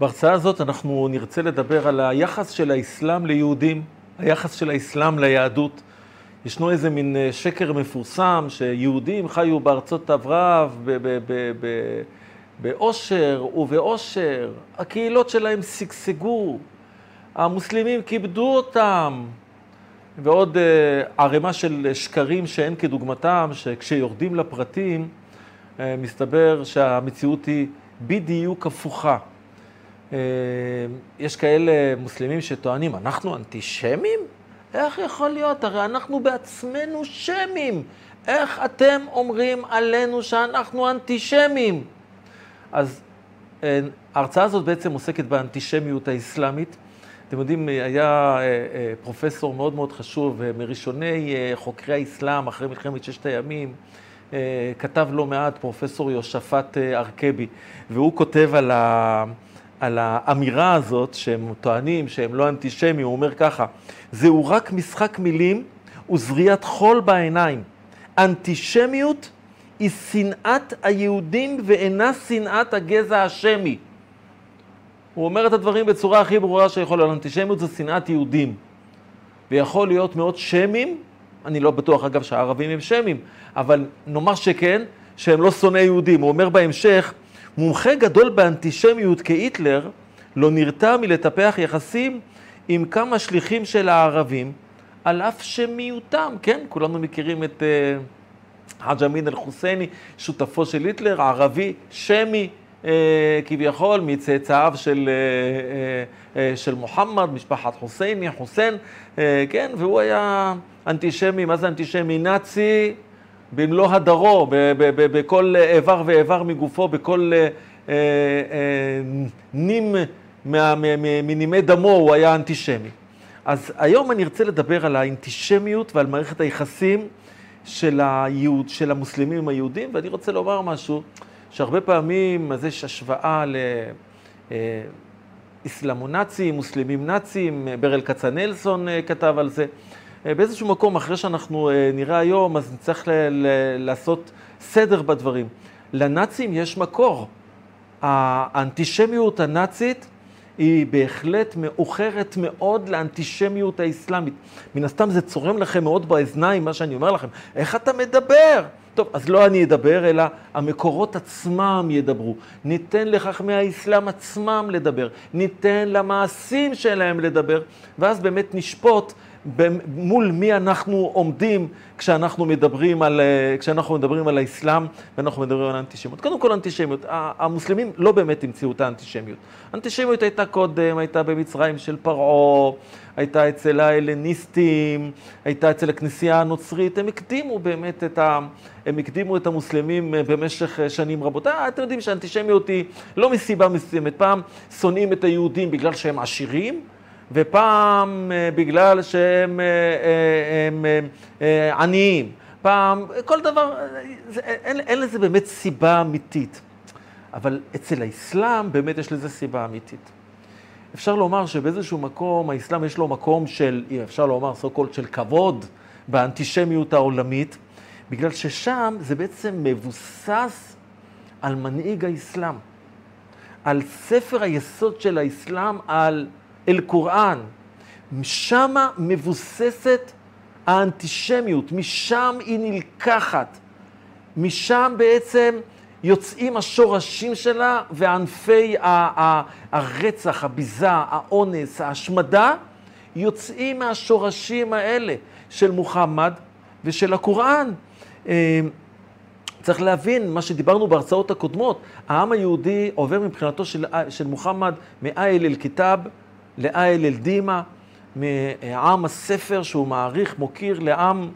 בהרצאה הזאת אנחנו נרצה לדבר על היחס של האסלאם ליהודים, היחס של האסלאם ליהדות. ישנו איזה מין אה, שקר מפורסם שיהודים חיו בארצות עברב באושר ובאושר, הקהילות שלהם שגשגו, המוסלמים כיבדו אותם, ועוד אה, ערימה של שקרים שאין כדוגמתם, שכשיורדים לפרטים, אה, מסתבר שהמציאות היא בדיוק הפוכה. אה, יש כאלה מוסלמים שטוענים, אנחנו אנטישמים? איך יכול להיות? הרי אנחנו בעצמנו שמים. איך אתם אומרים עלינו שאנחנו אנטישמים? אז ההרצאה הזאת בעצם עוסקת באנטישמיות האסלאמית. אתם יודעים, היה אה, אה, פרופסור מאוד מאוד חשוב, אה, מראשוני חוקרי האסלאם אחרי מלחמת ששת הימים, כתב לא מעט, פרופסור יושפט ארכבי, והוא כותב על, ה, על האמירה הזאת, שהם טוענים שהם לא אנטישמים, הוא אומר ככה, זהו רק משחק מילים וזריית חול בעיניים. אנטישמיות היא שנאת היהודים ואינה שנאת הגזע השמי. הוא אומר את הדברים בצורה הכי ברורה שיכול להיות. אנטישמיות זה שנאת יהודים. ויכול להיות מאוד שמים, אני לא בטוח אגב שהערבים הם שמים, אבל נאמר שכן, שהם לא שונאי יהודים. הוא אומר בהמשך, מומחה גדול באנטישמיות כהיטלר לא נרתע מלטפח יחסים עם כמה שליחים של הערבים, על אף שמיעוטם, כן? כולנו מכירים את uh, חאג' אמין אל-חוסייני, שותפו של היטלר, ערבי, שמי, אה, כביכול מצאצאיו של, אה, אה, של מוחמד, משפחת חוסייני, חוסיין, כן, והוא היה אנטישמי, מה זה אנטישמי? נאצי במלוא הדרו, בכל איבר ואיבר מגופו, בכל נים מנימי דמו הוא היה אנטישמי. אז היום אני ארצה לדבר על האנטישמיות ועל מערכת היחסים של, היהוד, של המוסלמים עם היהודים, ואני רוצה לומר משהו. שהרבה פעמים אז יש השוואה לאסלאמו-נאצים, מוסלמים נאצים, ברל כצנלסון אה, כתב על זה. אה, באיזשהו מקום, אחרי שאנחנו אה, נראה היום, אז נצטרך לעשות סדר בדברים. לנאצים יש מקור. האנטישמיות הנאצית היא בהחלט מאוחרת מאוד לאנטישמיות האסלאמית. מן הסתם זה צורם לכם מאוד באזניים, מה שאני אומר לכם. איך אתה מדבר? טוב, אז לא אני אדבר, אלא המקורות עצמם ידברו. ניתן לחכמי האסלאם עצמם לדבר, ניתן למעשים שלהם לדבר, ואז באמת נשפוט מול מי אנחנו עומדים כשאנחנו מדברים על, אה, כשאנחנו מדברים על האסלאם ואנחנו מדברים על האנטישמיות. קודם כל אנטישמיות, המוסלמים לא באמת המציאו את האנטישמיות. האנטישמיות הייתה קודם, הייתה במצרים של פרעה, הייתה אצל ההלניסטים, הייתה אצל הכנסייה הנוצרית, הם הקדימו באמת את, ה, הם הקדימו את המוסלמים אה, במשך אה, שנים רבות. אתם יודעים שהאנטישמיות היא לא מסיבה מסוימת, פעם שונאים את היהודים בגלל שהם עשירים, ופעם אה, בגלל שהם אה, הם, הם, אה, עניים, פעם, כל דבר, זה, אין, אין לזה באמת סיבה אמיתית. אבל אצל האסלאם באמת יש לזה סיבה אמיתית. אפשר לומר שבאיזשהו מקום, האסלאם יש לו מקום של, אפשר לומר, סו קולד של כבוד באנטישמיות העולמית, בגלל ששם זה בעצם מבוסס על מנהיג האסלאם, על ספר היסוד של האסלאם, על אל-קוראן. שמה מבוססת האנטישמיות, משם היא נלקחת. משם בעצם יוצאים השורשים שלה וענפי הרצח, הביזה, האונס, ההשמדה, יוצאים מהשורשים האלה של מוחמד ושל הקוראן. אה, צריך להבין מה שדיברנו בהרצאות הקודמות, העם היהודי עובר מבחינתו של, של מוחמד מאייל אל-כיתאב לאייל אל-דימה, מעם הספר שהוא מעריך, מוקיר, לעם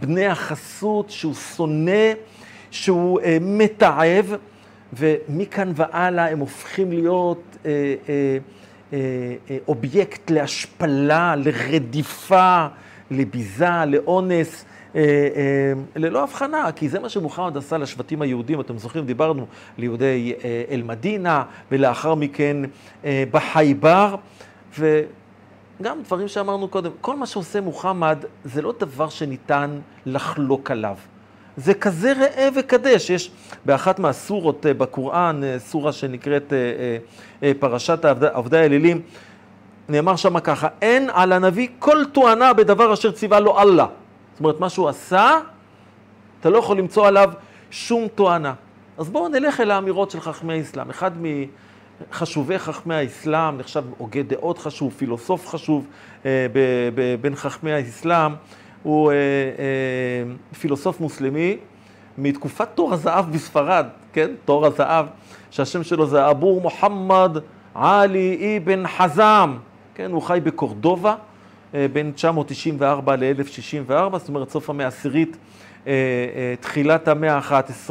בני החסות שהוא שונא, שהוא אה, מתעב, ומכאן והלאה הם הופכים להיות אה, אה, אה, אה, אובייקט להשפלה, לרדיפה, לביזה, לאונס. אה, אה, ללא הבחנה, כי זה מה שמוחמד עשה לשבטים היהודים. אתם זוכרים, דיברנו ליהודי אה, אל-מדינה, ולאחר מכן בחייבר. וגם דברים שאמרנו קודם, כל מה שעושה מוחמד זה לא דבר שניתן לחלוק עליו. זה כזה ראה וקדש. יש באחת מהסורות אה, בקוראן, אה, סורה שנקראת אה, פרשת עבדי האלילים, נאמר שם ככה, אין על הנביא כל טוענה בדבר אשר ציווה לו אללה. זאת אומרת, מה שהוא עשה, אתה לא יכול למצוא עליו שום טוענה. אז בואו נלך אל האמירות של חכמי האסלאם. אחד מחשובי חכמי האסלאם, נחשב הוגה דעות חשוב, פילוסוף חשוב אה, ב, ב, בין חכמי האסלאם, הוא אה, אה, פילוסוף מוסלמי מתקופת תור הזהב בספרד, כן? תור הזהב, שהשם שלו זה אבור מוחמד עלי אבן חזם, כן? הוא חי בקורדובה אה, בין 994 ל-1064, זאת אומרת סוף המאה העשירית, אה, אה, תחילת המאה ה-11,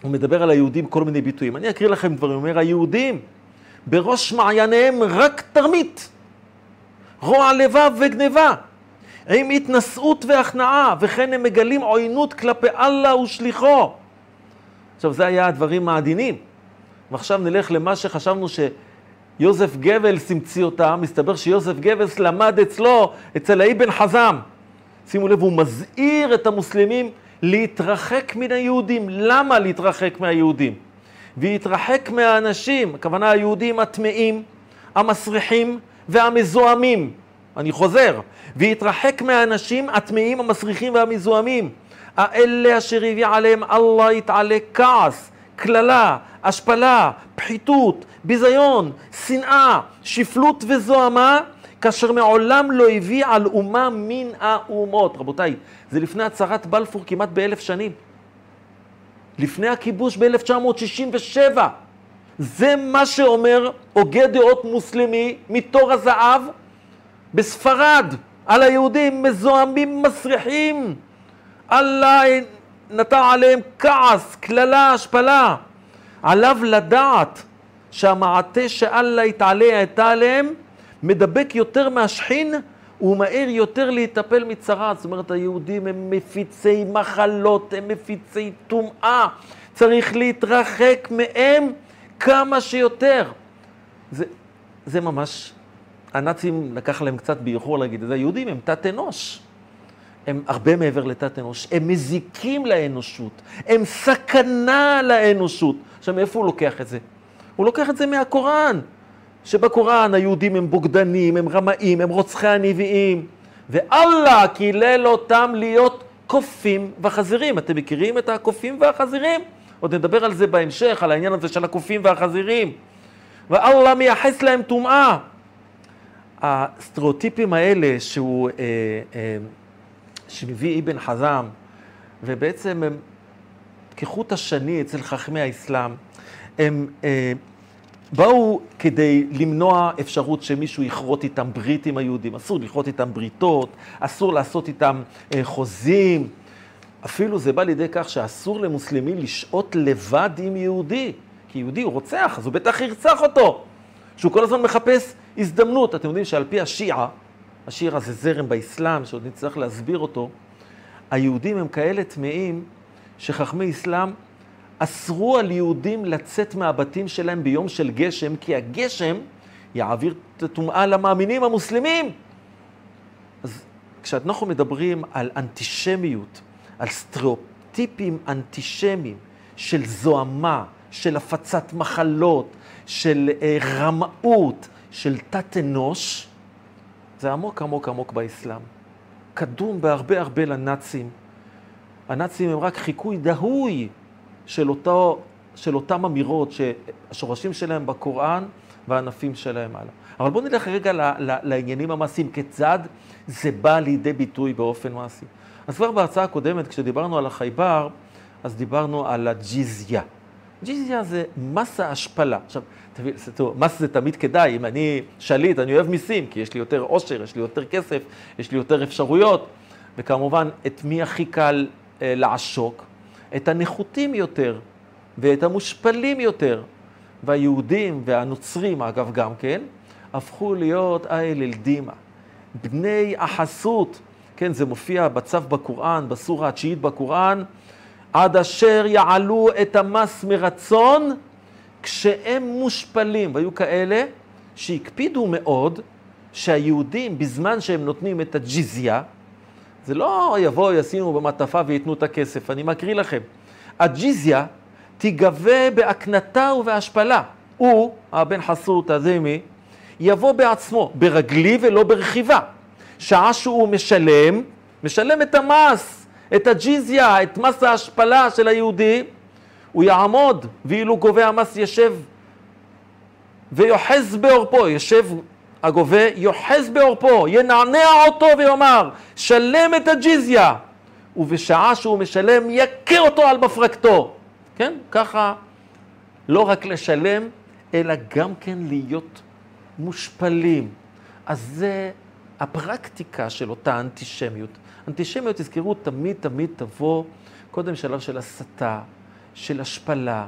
והוא מדבר על היהודים כל מיני ביטויים. אני אקריא לכם דברים, הוא אומר, היהודים בראש מעייניהם רק תרמית, רוע לבב וגניבה, עם התנשאות והכנעה, וכן הם מגלים עוינות כלפי אללה ושליחו. עכשיו, זה היה הדברים העדינים. ועכשיו נלך למה שחשבנו שיוזף גבלס המציא אותם, מסתבר שיוזף גבלס למד אצלו, אצל האבן חזם. שימו לב, הוא מזהיר את המוסלמים להתרחק מן היהודים. למה להתרחק מהיהודים? ויתרחק מהאנשים, הכוונה היהודים הטמאים, המסריחים והמזוהמים. אני חוזר, ויתרחק מהאנשים הטמאים, המסריחים והמזוהמים. האלה אשר הביא עליהם אללה יתעלה כעס, קללה, השפלה, פחיתות, ביזיון, שנאה, שפלות וזוהמה, כאשר מעולם לא הביא על אומה מן האומות. רבותיי, זה לפני הצהרת בלפור כמעט באלף שנים. לפני הכיבוש ב-1967. זה מה שאומר הוגה דעות מוסלמי מתור הזהב בספרד על היהודים מזוהמים מסריחים. אללה נטע עליהם כעס, קללה, השפלה. עליו לדעת שהמעטה שאללה התעלה הייתה עליהם מדבק יותר מהשחין ומהר יותר להיטפל מצרה. זאת אומרת, היהודים הם מפיצי מחלות, הם מפיצי טומאה. צריך להתרחק מהם כמה שיותר. זה, זה ממש, הנאצים לקח להם קצת באיחור להגיד את זה, היהודים הם תת אנוש. הם הרבה מעבר לתת אנוש, הם מזיקים לאנושות, הם סכנה לאנושות. עכשיו, מאיפה הוא לוקח את זה? הוא לוקח את זה מהקוראן. שבקוראן היהודים הם בוגדנים, הם רמאים, הם רוצחי הנביאים, ואללה קילל אותם להיות קופים וחזירים. אתם מכירים את הקופים והחזירים? עוד נדבר על זה בהמשך, על העניין הזה של הקופים והחזירים. ואללה מייחס להם טומאה. הסטריאוטיפים האלה שהוא, אה, אה, שמביא אבן חזם, ובעצם הם כחוט השני אצל חכמי האסלאם, הם אה, באו כדי למנוע אפשרות שמישהו יכרות איתם ברית עם היהודים. אסור לכרות איתם בריתות, אסור לעשות איתם אה, חוזים. אפילו זה בא לידי כך שאסור למוסלמי לשהות לבד עם יהודי. כי יהודי הוא רוצח, אז הוא בטח ירצח אותו. שהוא כל הזמן מחפש הזדמנות. אתם יודעים שעל פי השיעה, השיעה זה זרם באסלאם, שעוד נצטרך להסביר אותו, היהודים הם כאלה טמאים שחכמי אסלאם אסרו על יהודים לצאת מהבתים שלהם ביום של גשם, כי הגשם יעביר את הטומאה למאמינים המוסלמים. אז כשאנחנו מדברים על אנטישמיות, על סטריאוטיפים אנטישמיים של זוהמה, של הפצת מחלות, של אה, רמאות, של תת-אנוש, זה עמוק עמוק עמוק באסלאם. קדום בהרבה הרבה לנאצים. הנאצים הם רק חיקוי דהוי של, אותו, של אותם אמירות שהשורשים שלהם בקוראן והענפים שלהם הלאה. אבל בואו נלך רגע ל, ל, לעניינים המעשיים, כיצד זה בא לידי ביטוי באופן מעשי. אז כבר בהרצאה הקודמת, כשדיברנו על החייבר, אז דיברנו על הג'יזיה. ג'יזיה זה מס ההשפלה. עכשיו, תראו, מס זה תמיד כדאי, אם אני שליט, אני אוהב מיסים, כי יש לי יותר עושר, יש לי יותר כסף, יש לי יותר אפשרויות, וכמובן, את מי הכי קל אה, לעשוק? את הנחותים יותר ואת המושפלים יותר. והיהודים והנוצרים, אגב, גם כן, הפכו להיות אייל אל-דימה, בני החסות. כן, זה מופיע בצו בקוראן, בסורה התשיעית בקוראן, עד אשר יעלו את המס מרצון כשהם מושפלים. והיו כאלה שהקפידו מאוד שהיהודים, בזמן שהם נותנים את הג'יזיה, זה לא יבואו, ישימו במעטפה וייתנו את הכסף. אני מקריא לכם. הג'יזיה תיגבה בהקנתה ובהשפלה. הוא, הבן חסות הזמי, יבוא בעצמו, ברגלי ולא ברכיבה. שעה שהוא משלם, משלם את המס, את הג'יזיה, את מס ההשפלה של היהודי, הוא יעמוד, ואילו גובה המס ישב ויוחז בעורפו, יושב הגובה, יוחז בעורפו, ינענע אותו ויאמר, שלם את הג'יזיה, ובשעה שהוא משלם, יכה אותו על מפרקתו. כן? ככה לא רק לשלם, אלא גם כן להיות מושפלים. אז זה הפרקטיקה של אותה אנטישמיות. אנטישמיות, תזכרו, תמיד תמיד תבוא קודם שלב של הסתה, של השפלה,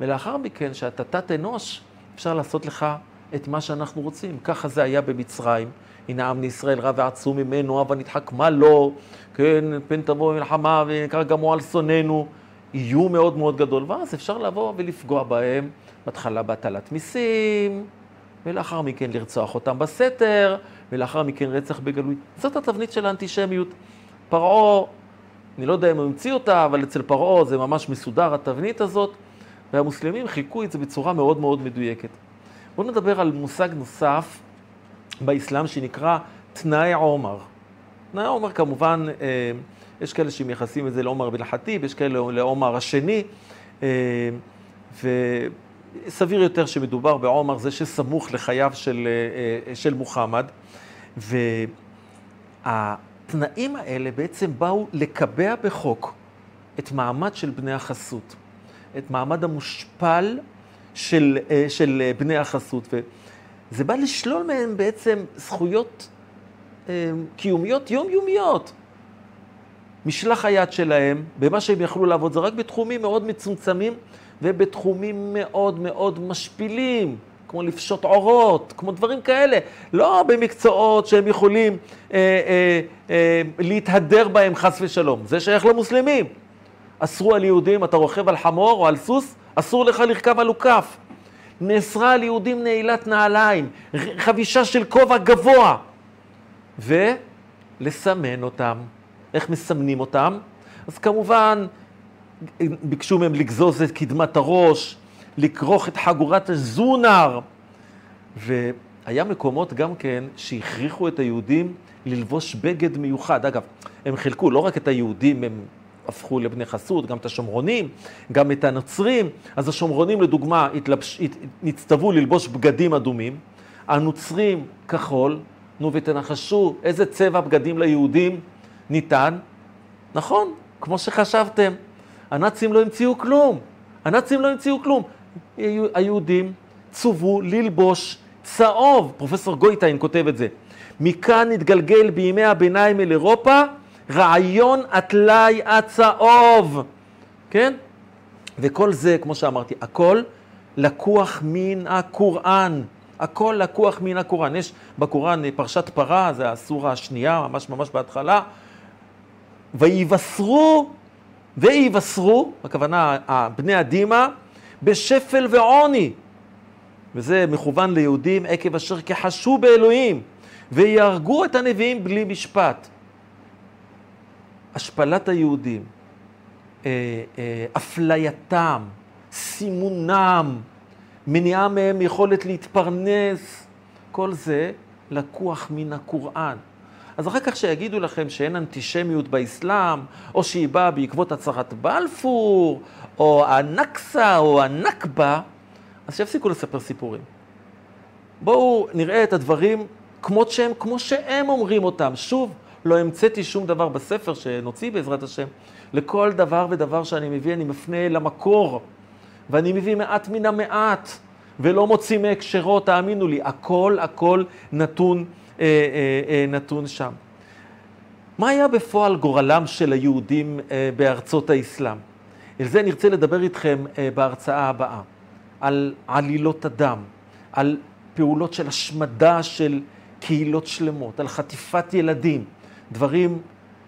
ולאחר מכן, שאתה תת אנוש, אפשר לעשות לך את מה שאנחנו רוצים. ככה זה היה במצרים. הנה עם ישראל רב ועצום ממנו, אבל נתחכמה לו, כן, פן תבוא מלחמה ונקרא גמו על שונאינו. איום מאוד מאוד גדול, ואז אפשר לבוא ולפגוע בהם, בהתחלה בהטלת מיסים, ולאחר מכן לרצוח אותם בסתר, ולאחר מכן רצח בגלוי. זאת התבנית של האנטישמיות. פרעה, אני לא יודע אם הוא המציא אותה, אבל אצל פרעה זה ממש מסודר, התבנית הזאת, והמוסלמים חיכו את זה בצורה מאוד מאוד מדויקת. בואו נדבר על מושג נוסף באסלאם שנקרא תנאי עומר. תנאי עומר כמובן, אה, יש כאלה שמייחסים את זה לעומר בן חטיב, יש כאלה לעומר השני, אה, וסביר יותר שמדובר בעומר זה שסמוך לחייו של, אה, של מוחמד. והתנאים האלה בעצם באו לקבע בחוק את מעמד של בני החסות, את מעמד המושפל של, של בני החסות. וזה בא לשלול מהם בעצם זכויות קיומיות יומיומיות. משלח היד שלהם, במה שהם יכלו לעבוד, זה רק בתחומים מאוד מצומצמים ובתחומים מאוד מאוד משפילים, כמו לפשוט עורות, כמו דברים כאלה. לא במקצועות שהם יכולים אה, אה, אה, להתהדר בהם חס ושלום. זה שייך למוסלמים. אסרו על יהודים, אתה רוכב על חמור או על סוס, אסור לך לרכב על עוקף. נאסרה על יהודים נעילת נעליים, חבישה של כובע גבוה, ולסמן אותם. איך מסמנים אותם? אז כמובן, ביקשו מהם לגזוז את קדמת הראש, לכרוך את חגורת הזונר. והיה מקומות גם כן שהכריחו את היהודים ללבוש בגד מיוחד. אגב, הם חילקו לא רק את היהודים, הם הפכו לבני חסות, גם את השומרונים, גם את הנוצרים. אז השומרונים, לדוגמה, התלבש, נצטוו ללבוש בגדים אדומים, הנוצרים כחול. נו, ותנחשו איזה צבע בגדים ליהודים ניתן? נכון, כמו שחשבתם. הנאצים לא המציאו כלום. הנאצים לא המציאו כלום. היהודים צוו ללבוש צהוב, פרופסור גויטיין כותב את זה. מכאן התגלגל בימי הביניים אל אירופה רעיון הטלאי הצהוב, כן? וכל זה, כמו שאמרתי, הכל לקוח מן הקוראן. הכל לקוח מן הקוראן. יש בקוראן פרשת פרה, זה הסורה השנייה, ממש ממש בהתחלה. ויבשרו, ויבשרו, הכוונה בני הדימה, בשפל ועוני. וזה מכוון ליהודים עקב אשר כחשו באלוהים, ויהרגו את הנביאים בלי משפט. השפלת היהודים, אה, אה, אפלייתם, סימונם, מניעה מהם יכולת להתפרנס, כל זה לקוח מן הקוראן. אז אחר כך שיגידו לכם שאין אנטישמיות באסלאם, או שהיא באה בעקבות הצהרת בלפור, או הנכסה, או הנכבה, אז שיפסיקו לספר סיפורים. בואו נראה את הדברים כמות שהם, כמו שהם אומרים אותם. שוב, לא המצאתי שום דבר בספר שנוציא בעזרת השם. לכל דבר ודבר שאני מביא, אני מפנה למקור, ואני מביא מעט מן המעט, ולא מוציא מהקשרו, תאמינו לי, הכל הכל נתון אה, אה, אה, נתון שם. מה היה בפועל גורלם של היהודים בארצות האסלאם? על זה נרצה לדבר איתכם בהרצאה הבאה, על עלילות הדם, על פעולות של השמדה של קהילות שלמות, על חטיפת ילדים, דברים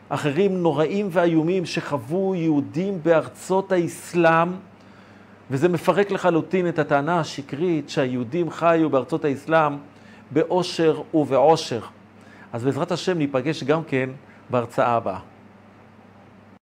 אחרים נוראים ואיומים שחוו יהודים בארצות האסלאם, וזה מפרק לחלוטין את הטענה השקרית שהיהודים חיו בארצות האסלאם באושר ובעושר. אז בעזרת השם ניפגש גם כן בהרצאה הבאה.